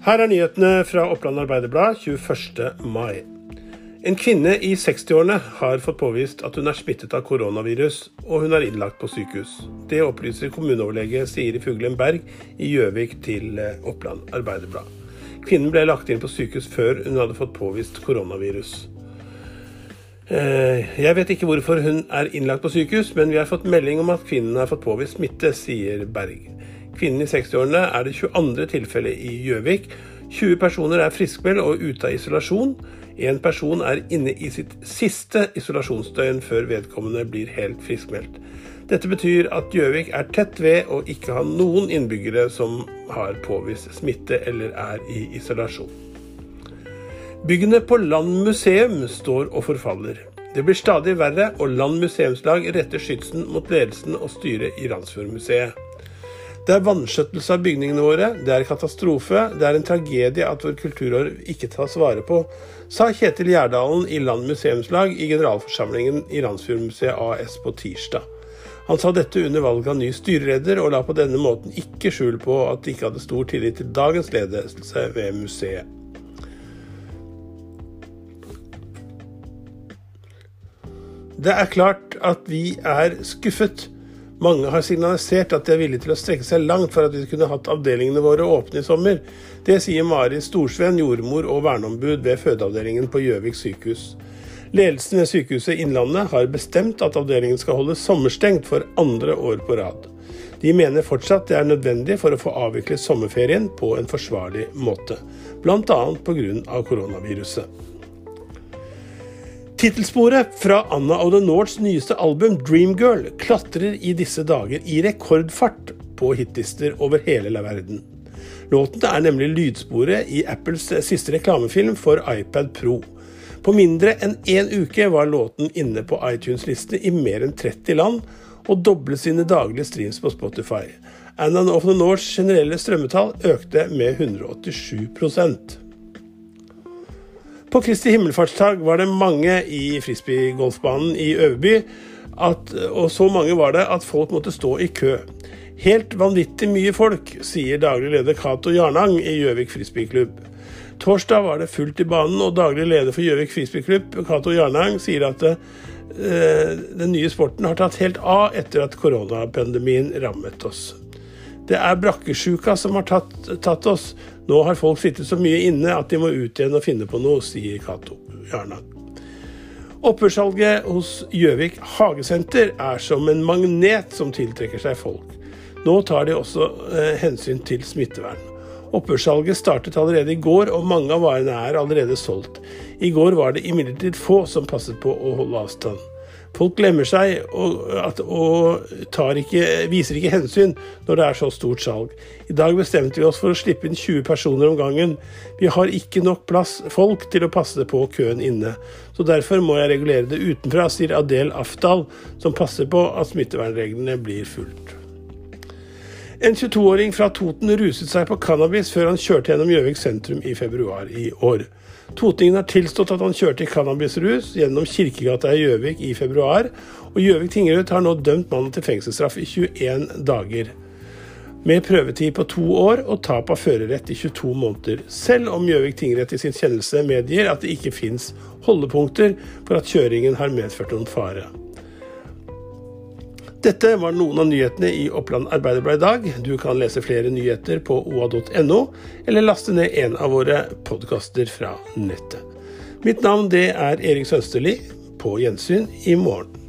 Her er nyhetene fra Oppland Arbeiderblad 21. mai. En kvinne i 60-årene har fått påvist at hun er smittet av koronavirus, og hun er innlagt på sykehus. Det opplyser kommuneoverlege Siri Fuglen Berg i Gjøvik til eh, Oppland Arbeiderblad. Kvinnen ble lagt inn på sykehus før hun hadde fått påvist koronavirus. Eh, jeg vet ikke hvorfor hun er innlagt på sykehus, men vi har fått melding om at kvinnen har fått påvist smitte, sier Berg. Kvinnen i 60-årene er det 22. tilfellet i Gjøvik. 20 personer er friskmeldt og ute av isolasjon. En person er inne i sitt siste isolasjonsdøgn før vedkommende blir helt friskmeldt. Dette betyr at Gjøvik er tett ved å ikke ha noen innbyggere som har påvist smitte eller er i isolasjon. Byggene på Land museum står og forfaller. Det blir stadig verre, og Land museumslag retter skytsen mot ledelsen og styret i Randsfjordmuseet. Det er vanskjøttelse av bygningene våre, det er katastrofe, det er en tragedie at vår kulturarv ikke tas vare på, sa Kjetil Gjerdalen i Land museumslag i generalforsamlingen i Randsfjordmuseet AS på tirsdag. Han sa dette under valget av ny styreleder, og la på denne måten ikke skjul på at de ikke hadde stor tillit til dagens ledelse ved museet. Det er klart at vi er skuffet. Mange har signalisert at de er villige til å strekke seg langt for at vi kunne hatt avdelingene våre åpne i sommer. Det sier Mari Storsveen, jordmor og verneombud ved fødeavdelingen på Gjøvik sykehus. Ledelsen ved Sykehuset Innlandet har bestemt at avdelingen skal holde sommerstengt for andre år på rad. De mener fortsatt det er nødvendig for å få avviklet sommerferien på en forsvarlig måte, bl.a. pga. koronaviruset. Tittelsporet fra Anna of the Norths nyeste album, 'Dreamgirl', klatrer i disse dager i rekordfart på hitlister over hele verden. Låten er nemlig lydsporet i Apples siste reklamefilm for iPad Pro. På mindre enn én uke var låten inne på iTunes-liste i mer enn 30 land, og doblet sine daglige streams på Spotify. Anna of the Norths generelle strømmetall økte med 187 på Kristi himmelfartsdag var det mange i frisbeegolfbanen i Øverby, at, og så mange var det at folk måtte stå i kø. Helt vanvittig mye folk, sier daglig leder Cato Jarnang i Gjøvik frisbeeklubb. Torsdag var det fullt i banen, og daglig leder for Gjøvik frisbeeklubb, Cato Jarnang, sier at det, eh, den nye sporten har tatt helt av etter at koronapandemien rammet oss. Det er brakkesjuka som har tatt, tatt, oss. Nå har folk sittet så mye inne at de må ut igjen og finne på noe, sier Cato Jarna. Opphørssalget hos Gjøvik hagesenter er som en magnet som tiltrekker seg folk. Nå tar de også eh, hensyn til smittevern. Opphørssalget startet allerede i går, og mange av varene er allerede solgt. I går var det imidlertid få som passet på å holde avstand. Folk glemmer seg og, at, og ikke, viser ikke hensyn når det er så stort salg. I dag bestemte vi oss for å slippe inn 20 personer om gangen. Vi har ikke nok plass, folk til å passe på køen inne. Så derfor må jeg regulere det utenfra, sier Adel Aftal, som passer på at smittevernreglene blir fulgt. En 22-åring fra Toten ruset seg på cannabis før han kjørte gjennom Gjøvik sentrum i februar i år. Totingen har tilstått at han kjørte i cannabisrus gjennom Kirkegata i Gjøvik i februar, og Gjøvik tingrett har nå dømt mannen til fengselsstraff i 21 dager. Med prøvetid på to år og tap av førerrett i 22 måneder, selv om Gjøvik tingrett i sin kjennelse medgir at det ikke fins holdepunkter for at kjøringen har medført noen fare. Dette var noen av nyhetene i Oppland Arbeiderblad i dag. Du kan lese flere nyheter på oa.no, eller laste ned en av våre podkaster fra nettet. Mitt navn det er Erik Sønsterli. På gjensyn i morgen.